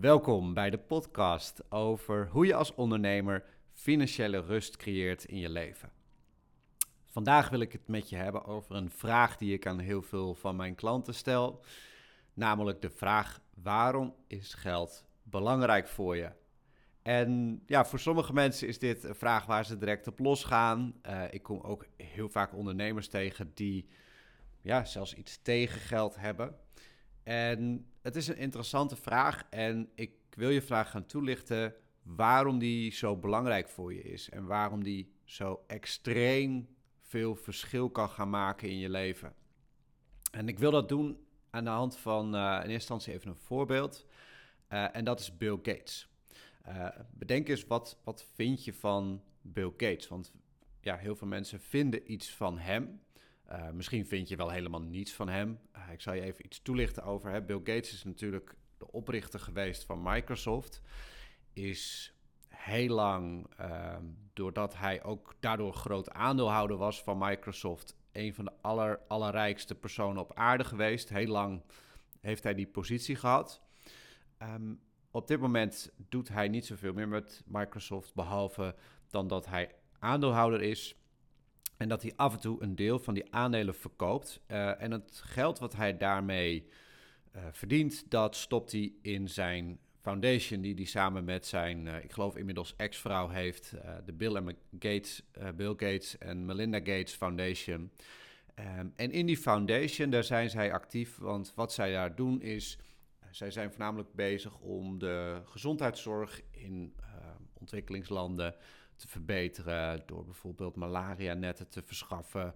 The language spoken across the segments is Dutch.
Welkom bij de podcast over hoe je als ondernemer financiële rust creëert in je leven. Vandaag wil ik het met je hebben over een vraag die ik aan heel veel van mijn klanten stel. Namelijk de vraag: waarom is geld belangrijk voor je? En ja, voor sommige mensen is dit een vraag waar ze direct op losgaan. Uh, ik kom ook heel vaak ondernemers tegen die ja, zelfs iets tegen geld hebben. En het is een interessante vraag en ik wil je vraag gaan toelichten waarom die zo belangrijk voor je is en waarom die zo extreem veel verschil kan gaan maken in je leven. En ik wil dat doen aan de hand van uh, in eerste instantie even een voorbeeld. Uh, en dat is Bill Gates. Uh, bedenk eens, wat, wat vind je van Bill Gates? Want ja, heel veel mensen vinden iets van hem. Uh, misschien vind je wel helemaal niets van hem. Uh, ik zal je even iets toelichten over. Hè. Bill Gates is natuurlijk de oprichter geweest van Microsoft. Is heel lang, uh, doordat hij ook daardoor groot aandeelhouder was van Microsoft, een van de aller, allerrijkste personen op aarde geweest. Heel lang heeft hij die positie gehad. Um, op dit moment doet hij niet zoveel meer met Microsoft, behalve dan dat hij aandeelhouder is. En dat hij af en toe een deel van die aandelen verkoopt. Uh, en het geld wat hij daarmee uh, verdient, dat stopt hij in zijn foundation, die hij samen met zijn, uh, ik geloof inmiddels ex-vrouw heeft, de Bill, Gates, Bill Gates en Melinda Gates Foundation. Um, en in die foundation, daar zijn zij actief, want wat zij daar doen is, zij zijn voornamelijk bezig om de gezondheidszorg in ontwikkelingslanden te verbeteren. Door bijvoorbeeld malaria-netten te verschaffen.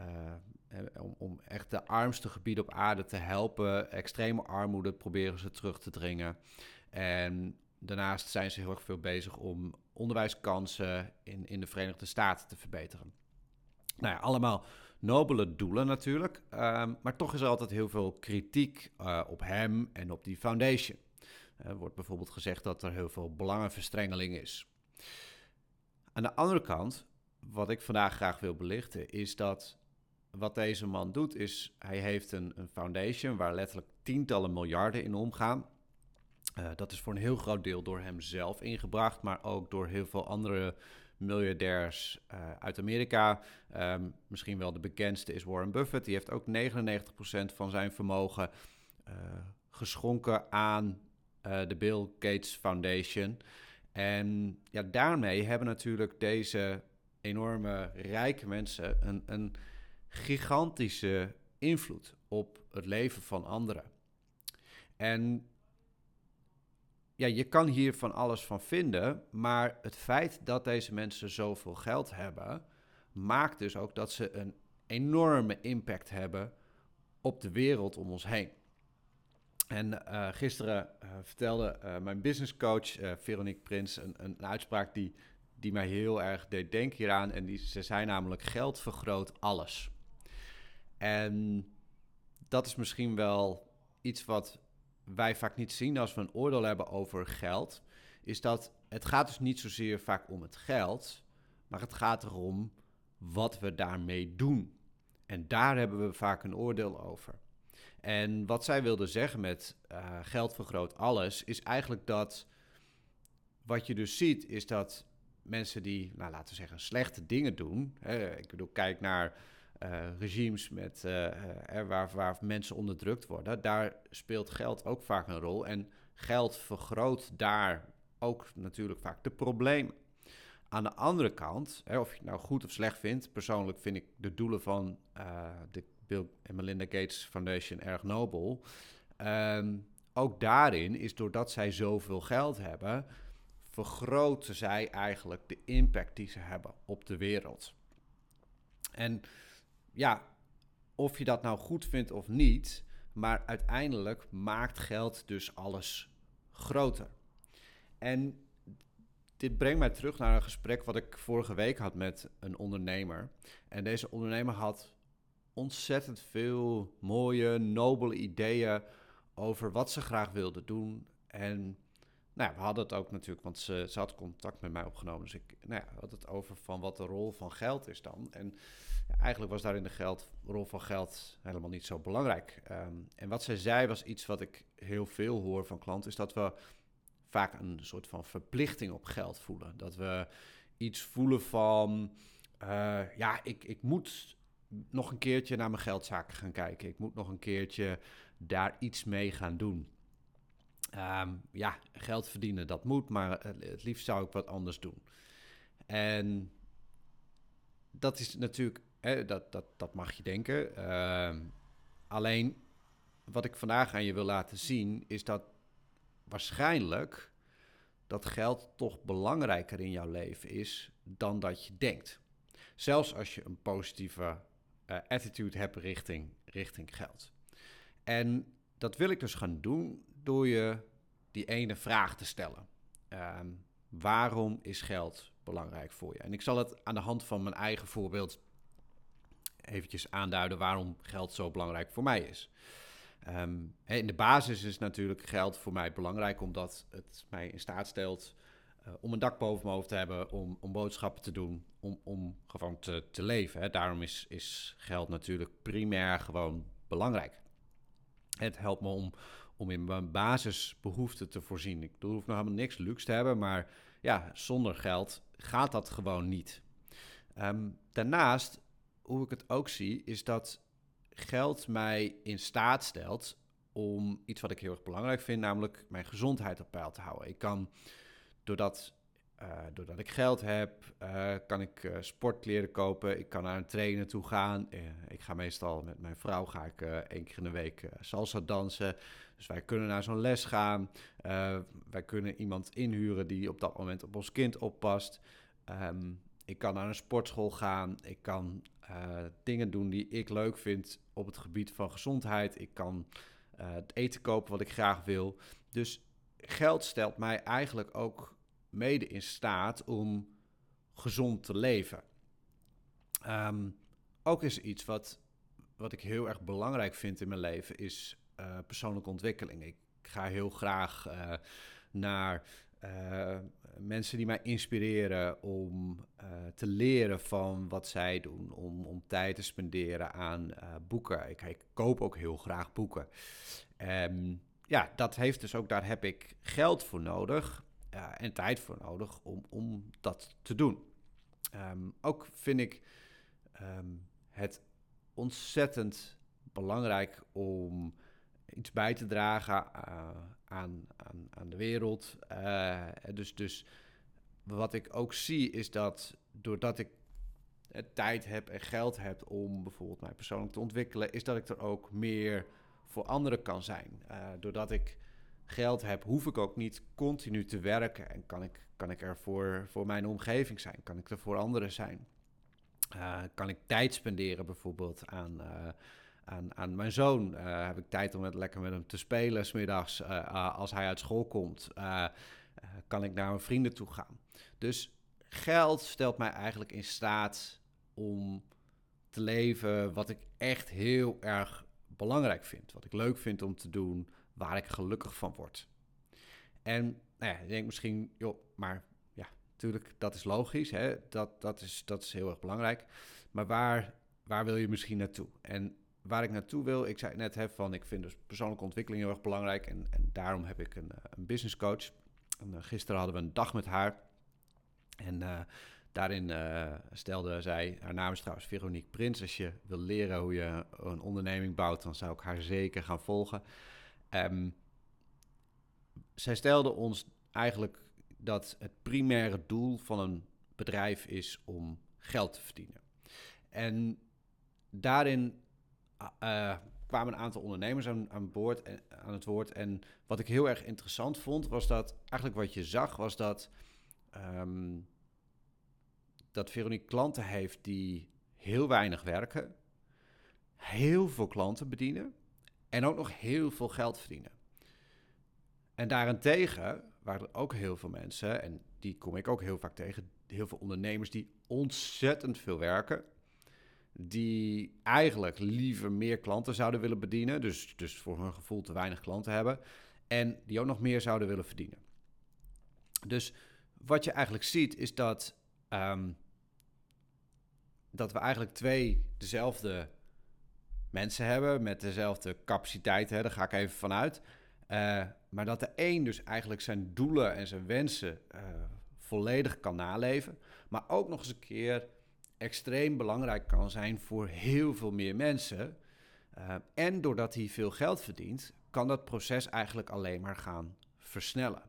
Uh, om, om, echt de armste gebieden op aarde te helpen. Extreme armoede proberen ze terug te dringen. En daarnaast zijn ze heel erg veel bezig om onderwijskansen in, in de Verenigde Staten te verbeteren. Nou ja, allemaal nobele doelen natuurlijk. Um, maar toch is er altijd heel veel kritiek uh, op hem en op die foundation. Er wordt bijvoorbeeld gezegd dat er heel veel belangenverstrengeling is. Aan de andere kant, wat ik vandaag graag wil belichten, is dat wat deze man doet, is hij heeft een, foundation waar letterlijk tientallen miljarden in omgaan. Uh, dat is voor een heel groot deel door hem zelf ingebracht, maar ook door heel veel andere miljardairs uh, uit Amerika. Um, misschien wel de bekendste is Warren Buffett. Die heeft ook 99% van zijn vermogen uh, geschonken aan de Bill Gates Foundation. En ja, daarmee hebben natuurlijk deze enorme rijke mensen een, een gigantische invloed op het leven van anderen. En ja, je kan hier van alles van vinden, maar het feit dat deze mensen zoveel geld hebben, maakt dus ook dat ze een enorme impact hebben op de wereld om ons heen. En uh, gisteren uh, vertelde uh, mijn businesscoach Veronique Prins een, een, uitspraak die, die mij heel erg deed denken hieraan. En die, ze zei namelijk: geld vergroot alles. En dat is misschien wel iets wat wij vaak niet zien als we een oordeel hebben over geld. Is dat het gaat dus niet zozeer vaak om het geld, maar het gaat erom wat we daarmee doen. En daar hebben we vaak een oordeel over. En wat zij wilde zeggen met uh, geld vergroot alles, is eigenlijk dat wat je dus ziet, is dat mensen die, nou, laten we zeggen, slechte dingen doen. Hè, ik bedoel, kijk naar uh, regimes met, uh, waar, waar mensen onderdrukt worden. Daar speelt geld ook vaak een rol. En geld vergroot daar ook natuurlijk vaak de problemen. Aan de andere kant, hè, of je het nou goed of slecht vindt, persoonlijk vind ik de doelen van de Bill en Melinda Gates Foundation erg nobel. Um, ook daarin is doordat zij zoveel geld hebben, vergroten zij eigenlijk de impact die ze hebben op de wereld. En ja, of je dat nou goed vindt of niet, maar uiteindelijk maakt geld dus alles groter. En dit brengt mij terug naar een gesprek wat ik vorige week had met een ondernemer. En deze ondernemer had ontzettend veel mooie, nobele ideeën over wat ze graag wilden doen. En nou ja, we hadden het ook natuurlijk, want ze, ze had contact met mij opgenomen. Dus ik nou ja, had het over van wat de rol van geld is dan. En eigenlijk was daarin de geld, rol van geld helemaal niet zo belangrijk. Ehm, en wat zij zei was iets wat ik heel veel hoor van klanten, is dat we vaak een soort van verplichting op geld voelen. Dat we iets voelen van, uh, ja, ik, ik moet nog een keertje naar mijn geldzaken gaan kijken. Ik moet nog een keertje daar iets mee gaan doen. Um, ja, geld verdienen, dat moet, maar het liefst zou ik wat anders doen. En dat is natuurlijk, hè, dat, dat, dat mag je denken. Uh, alleen, wat ik vandaag aan je wil laten zien, is dat waarschijnlijk dat geld toch belangrijker in jouw leven is dan dat je denkt. Zelfs als je een positieve uh, attitude hebt richting, richting geld. En dat wil ik dus gaan doen door je die ene vraag te stellen. Ehm, waarom is geld belangrijk voor je? En ik zal het aan de hand van mijn eigen voorbeeld eventjes aanduiden waarom geld zo belangrijk voor mij is. Ehm, in de basis is natuurlijk geld voor mij belangrijk omdat het mij in staat stelt uh, om een dak boven mijn hoofd te hebben, om, om boodschappen te doen, om, om gewoon te, leven. Hè. Daarom is, is geld natuurlijk primair gewoon belangrijk. Het helpt me om, om in mijn basisbehoeften te voorzien. Ik hoef nog helemaal niks luxe te hebben, maar ja, zonder geld gaat dat gewoon niet. Um, daarnaast, hoe ik het ook zie, is dat geld mij in staat stelt om iets wat ik heel erg belangrijk vind, namelijk mijn gezondheid op peil te houden. Ik kan, doordat, uh, doordat ik geld heb, uh, kan ik uh, sportkleren kopen, ik kan naar een trainer toe gaan. ik ga meestal met mijn vrouw, ga ik één keer in de week salsa dansen. Dus wij kunnen naar zo'n les gaan. wij kunnen iemand inhuren die op dat moment op ons kind oppast. Um, ik kan naar een sportschool gaan. Ik kan dingen doen die ik leuk vind op het gebied van gezondheid. Ik kan het eten kopen wat ik graag wil. Dus geld stelt mij eigenlijk ook mede in staat om gezond te leven. Um, ook is iets wat, wat ik heel erg belangrijk vind in mijn leven, is uh, persoonlijke ontwikkeling. Ik ga heel graag naar uh, mensen die mij inspireren om te leren van wat zij doen, om, om tijd te spenderen aan boeken. Ik, ik, koop ook heel graag boeken. Um, ja, dat heeft dus ook, daar heb ik geld voor nodig en tijd voor nodig om, om dat te doen. Um, ook vind ik um, het ontzettend belangrijk om iets bij te dragen uh, aan, aan, aan de wereld. Uh, dus, dus wat ik ook zie is dat doordat ik tijd heb en geld heb om bijvoorbeeld mij persoonlijk te ontwikkelen, is dat ik er ook meer voor anderen kan zijn. Uh, doordat ik geld heb, hoef ik ook niet continu te werken en kan ik, kan ik er voor, voor mijn omgeving zijn, kan ik er voor anderen zijn. Uh, kan ik tijd spenderen bijvoorbeeld aan, uh, aan, aan mijn zoon. Heb ik tijd om lekker met hem te spelen, smiddags als hij uit school komt. kan ik naar mijn vrienden toe gaan. Dus geld stelt mij eigenlijk in staat om te leven wat ik echt heel erg belangrijk vind. Wat ik leuk vind om te doen, waar ik gelukkig van word. En nou ja, je denkt misschien, joh, maar ja, natuurlijk, dat is logisch. Hè? Dat, dat, is, dat is heel erg belangrijk. Maar waar, waar wil je misschien naartoe? En waar ik naartoe wil, ik zei net hè, van ik vind dus persoonlijke ontwikkeling heel erg belangrijk. En, en daarom heb ik een, eh, een business coach. En, uh, gisteren hadden we een dag met haar. En uh, daarin uh, stelde zij, haar naam is trouwens Veronique Prins. Als je wil leren hoe je een onderneming bouwt, dan zou ik haar zeker gaan volgen. Um, zij stelde ons eigenlijk dat het primaire doel van een bedrijf is om geld te verdienen. En daarin uh, kwamen een aantal ondernemers aan, aan, boord, en, aan het woord. En wat ik heel erg interessant vond, was dat eigenlijk wat je zag, was dat, um, dat Veronique klanten heeft die heel weinig werken, heel veel klanten bedienen en ook nog heel veel geld verdienen. En daarentegen waren er ook heel veel mensen, en die kom ik ook heel vaak tegen, heel veel ondernemers die ontzettend veel werken die eigenlijk liever meer klanten zouden willen bedienen. Dus, dus voor hun gevoel te weinig klanten hebben. En die ook nog meer zouden willen verdienen. Dus wat je eigenlijk ziet is dat, ehm, dat we eigenlijk twee dezelfde mensen hebben met dezelfde capaciteit. Hè, daar ga ik even vanuit. Uh, maar dat de een dus eigenlijk zijn doelen en zijn wensen uh, volledig kan naleven. Maar ook nog eens een keer extreem belangrijk kan zijn voor heel veel meer mensen. Uh, en doordat hij veel geld verdient, kan dat proces eigenlijk alleen maar gaan versnellen.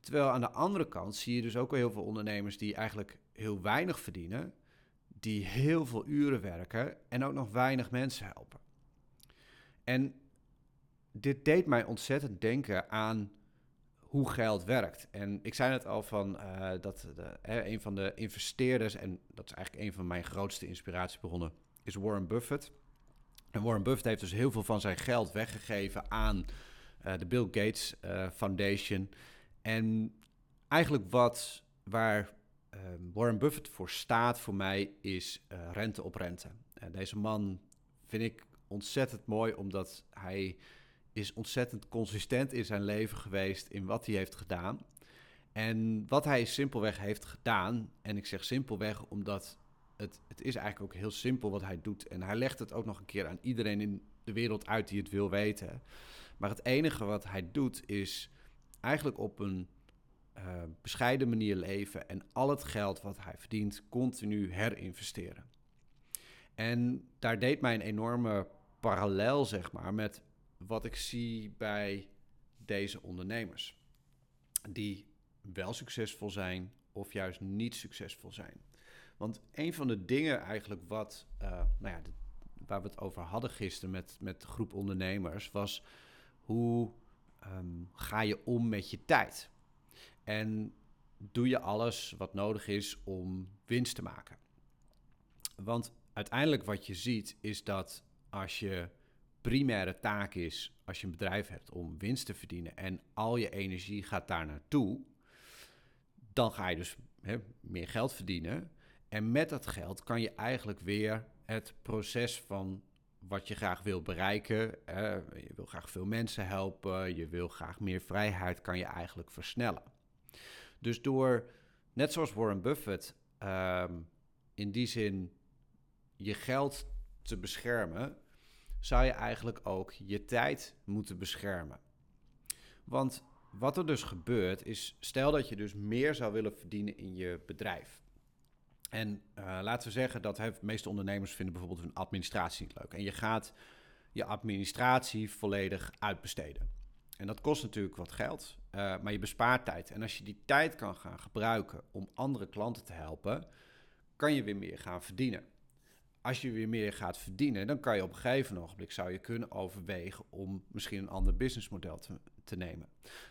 Terwijl aan de andere kant zie je dus ook heel veel ondernemers die eigenlijk heel weinig verdienen, die heel veel uren werken en ook nog weinig mensen helpen. En dit deed mij ontzettend denken aan hoe geld werkt. En ik zei net al van uh, dat de, een van de investeerders, en dat is eigenlijk een van mijn grootste inspiratiebronnen, is Warren Buffett. En Warren Buffett heeft dus heel veel van zijn geld weggegeven aan uh, de Bill Gates uh, Foundation. En eigenlijk wat waar Warren Buffett voor staat voor mij is rente op rente. deze man vind ik ontzettend mooi omdat hij is ontzettend consistent in zijn leven geweest in wat hij heeft gedaan. En wat hij simpelweg heeft gedaan, en ik zeg simpelweg omdat het, het is eigenlijk ook heel simpel wat hij doet. En hij legt het ook nog een keer aan iedereen in de wereld uit die het wil weten. Maar het enige wat hij doet is eigenlijk op een uh, bescheiden manier leven en al het geld wat hij verdient continu herinvesteren. En daar deed mij een enorme parallel, zeg maar, met wat ik zie bij deze ondernemers. Die wel succesvol zijn of juist niet succesvol zijn. Want een van de dingen eigenlijk wat, uh, nou ja, waar we het over hadden gisteren met, met de groep ondernemers, was hoe um, ga je om met je tijd? En doe je alles wat nodig is om winst te maken? Want uiteindelijk wat je ziet is dat als je primaire taak is als je een bedrijf hebt om winst te verdienen en al je energie gaat daar naartoe, dan ga je dus meer geld verdienen. En met dat geld kan je eigenlijk weer het proces van wat je graag wil bereiken. je wil graag veel mensen helpen, je wil graag meer vrijheid, kan je eigenlijk versnellen. Dus door, net zoals Warren Buffett, ehm, in die zin je geld te beschermen, zou je eigenlijk ook je tijd moeten beschermen. Want wat er dus gebeurt is, stel dat je dus meer zou willen verdienen in je bedrijf. En uh, laten we zeggen dat de meeste ondernemers vinden bijvoorbeeld hun administratie niet leuk. En je gaat je administratie volledig uitbesteden. En dat kost natuurlijk wat geld, uh, maar je bespaart tijd. En als je die tijd kan gaan gebruiken om andere klanten te helpen, kan je weer meer gaan verdienen als je weer meer gaat verdienen, dan kan je op een gegeven ogenblik zou je kunnen overwegen om misschien een ander businessmodel te, te nemen.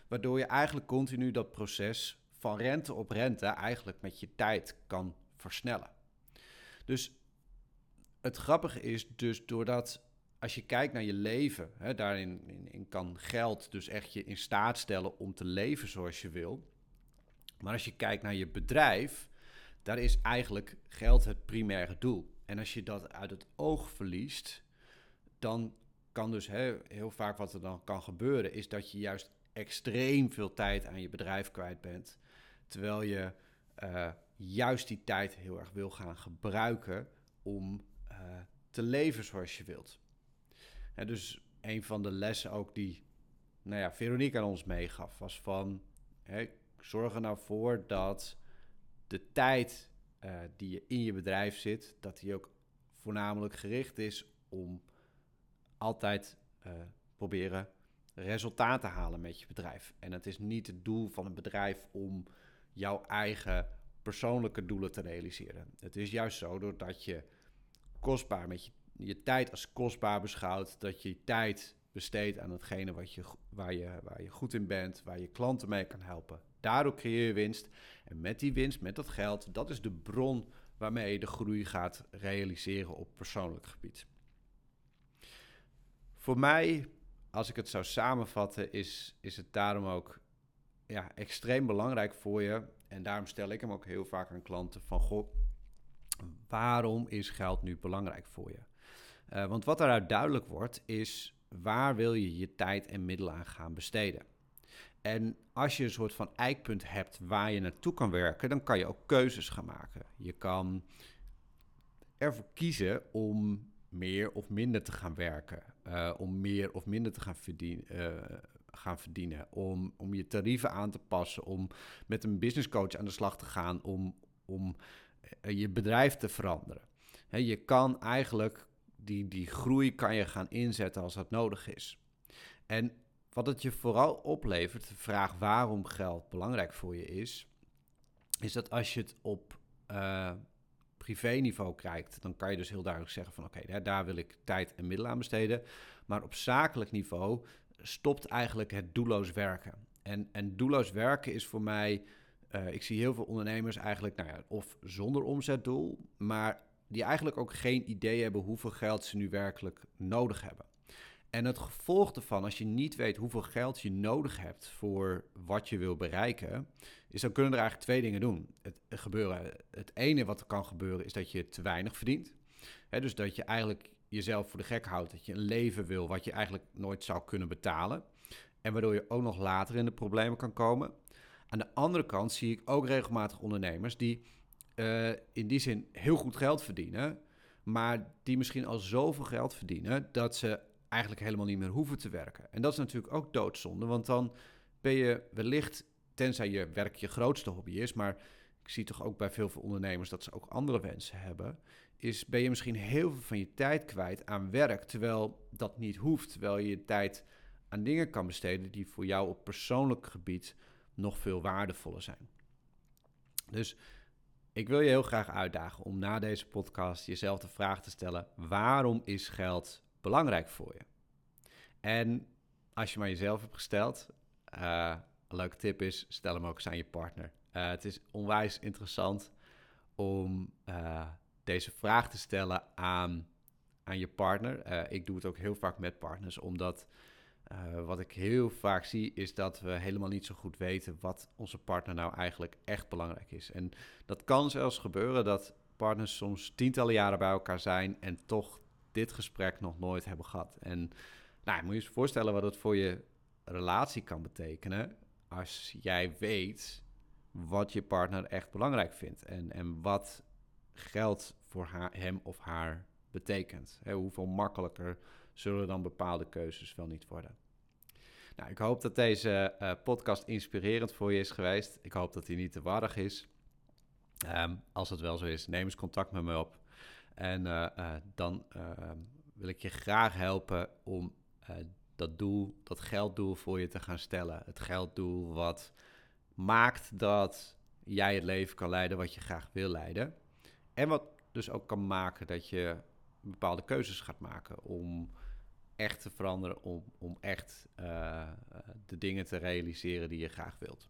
Waardoor je eigenlijk continu dat proces van rente op rente eigenlijk met je tijd kan versnellen. Dus het grappige is dus doordat als je kijkt naar je leven, hè, daarin in, kan geld dus echt je in staat stellen om te leven zoals je wil. Maar als je kijkt naar je bedrijf, daar is eigenlijk geld het primaire doel. En als je dat uit het oog verliest, dan kan dus heel, heel vaak wat er dan kan gebeuren, is dat je juist extreem veel tijd aan je bedrijf kwijt bent. Terwijl je uh, juist die tijd heel erg wil gaan gebruiken om uh, te leven zoals je wilt. Dus een van de lessen ook die nou ja, Veronique aan ons meegaf, was van zorg er nou voor dat de tijd uh, die je in je bedrijf zit, dat die ook voornamelijk gericht is om altijd uh, proberen resultaat te halen met je bedrijf. En het is niet het doel van een bedrijf om jouw eigen persoonlijke doelen te realiseren. Het is juist zo doordat je kostbaar met je, je tijd als kostbaar beschouwt, dat je tijd besteedt aan hetgene wat je, waar, je, waar je goed in bent, waar je klanten mee kan helpen. Daardoor creëer je winst. En met die winst, met dat geld, dat is de bron waarmee je de groei gaat realiseren op persoonlijk gebied. Voor mij, als ik het zou samenvatten, is, is het daarom ook ja, extreem belangrijk voor je. En daarom stel ik hem ook heel vaak aan klanten van, goh, waarom is geld nu belangrijk voor je? Uh, want wat daaruit duidelijk wordt, is waar wil je je tijd en middelen aan gaan besteden? En als je een soort van eikpunt hebt waar je naartoe kan werken, dan kan je ook keuzes gaan maken. Je kan ervoor kiezen om meer of minder te gaan werken, uh, om meer of minder te gaan verdienen. Uh, gaan verdienen, om, om je tarieven aan te passen, om met een business coach aan de slag te gaan, om, om je bedrijf te veranderen. Je kan eigenlijk die, die groei kan je gaan inzetten als dat nodig is. En wat het je vooral oplevert, de vraag waarom geld belangrijk voor je is, is dat als je het op uh, privé-niveau kijkt, dan kan je dus heel duidelijk zeggen van oké, daar wil ik tijd en middelen aan besteden. Maar op zakelijk niveau stopt eigenlijk het doelloos werken. En, en doelloos werken is voor mij, uh, ik zie heel veel ondernemers eigenlijk, nou ja, of zonder omzetdoel, maar die eigenlijk ook geen idee hebben hoeveel geld ze nu werkelijk nodig hebben. En het gevolg ervan, als je niet weet hoeveel geld je nodig hebt voor wat je wil bereiken, is dan kunnen er eigenlijk twee dingen doen. Het, gebeuren, het ene wat er kan gebeuren is dat je te weinig verdient. dus dat je eigenlijk jezelf voor de gek houdt, dat je een leven wil wat je eigenlijk nooit zou kunnen betalen. En waardoor je ook nog later in de problemen kan komen. Aan de andere kant zie ik ook regelmatig ondernemers die uh, in die zin heel goed geld verdienen, maar die misschien al zoveel geld verdienen dat ze eigenlijk helemaal niet meer hoeven te werken. En dat is natuurlijk ook doodzonde, want dan ben je wellicht, tenzij je werk je grootste hobby is, maar ik zie toch ook bij veel, veel ondernemers dat ze ook andere wensen hebben, is ben je misschien heel veel van je tijd kwijt aan werk, terwijl dat niet hoeft, terwijl je je tijd aan dingen kan besteden die voor jou op persoonlijk gebied nog veel waardevoller zijn. Dus ik wil je heel graag uitdagen om na deze podcast jezelf de vraag te stellen: waarom is geld belangrijk voor je? En als je maar jezelf hebt gesteld, uh, een leuke tip is: stel hem ook eens aan je partner. Uh, het is onwijs interessant om uh, deze vraag te stellen aan, aan je partner. ik doe het ook heel vaak met partners, omdat uh, wat ik heel vaak zie is dat we helemaal niet zo goed weten wat onze partner nou eigenlijk echt belangrijk is. En dat kan zelfs gebeuren dat partners soms tientallen jaren bij elkaar zijn en toch dit gesprek nog nooit hebben gehad. En nou, moet je je voorstellen wat het voor je relatie kan betekenen als jij weet wat je partner echt belangrijk vindt en, en wat geld voor haar, hem of haar betekent. He, hoeveel makkelijker zullen dan bepaalde keuzes wel niet worden. Nou, ik hoop dat deze uh, podcast inspirerend voor je is geweest. Ik hoop dat hij niet te warrig is. Um, als het wel zo is, neem eens contact met me op. En uh, uh, dan ehm, wil ik je graag helpen om dat doel, dat gelddoel voor je te gaan stellen. Het gelddoel wat maakt dat jij het leven kan leiden wat je graag wil leiden. En wat dus ook kan maken dat je bepaalde keuzes gaat maken om echt te veranderen, om, om echt uh, de dingen te realiseren die je graag wilt.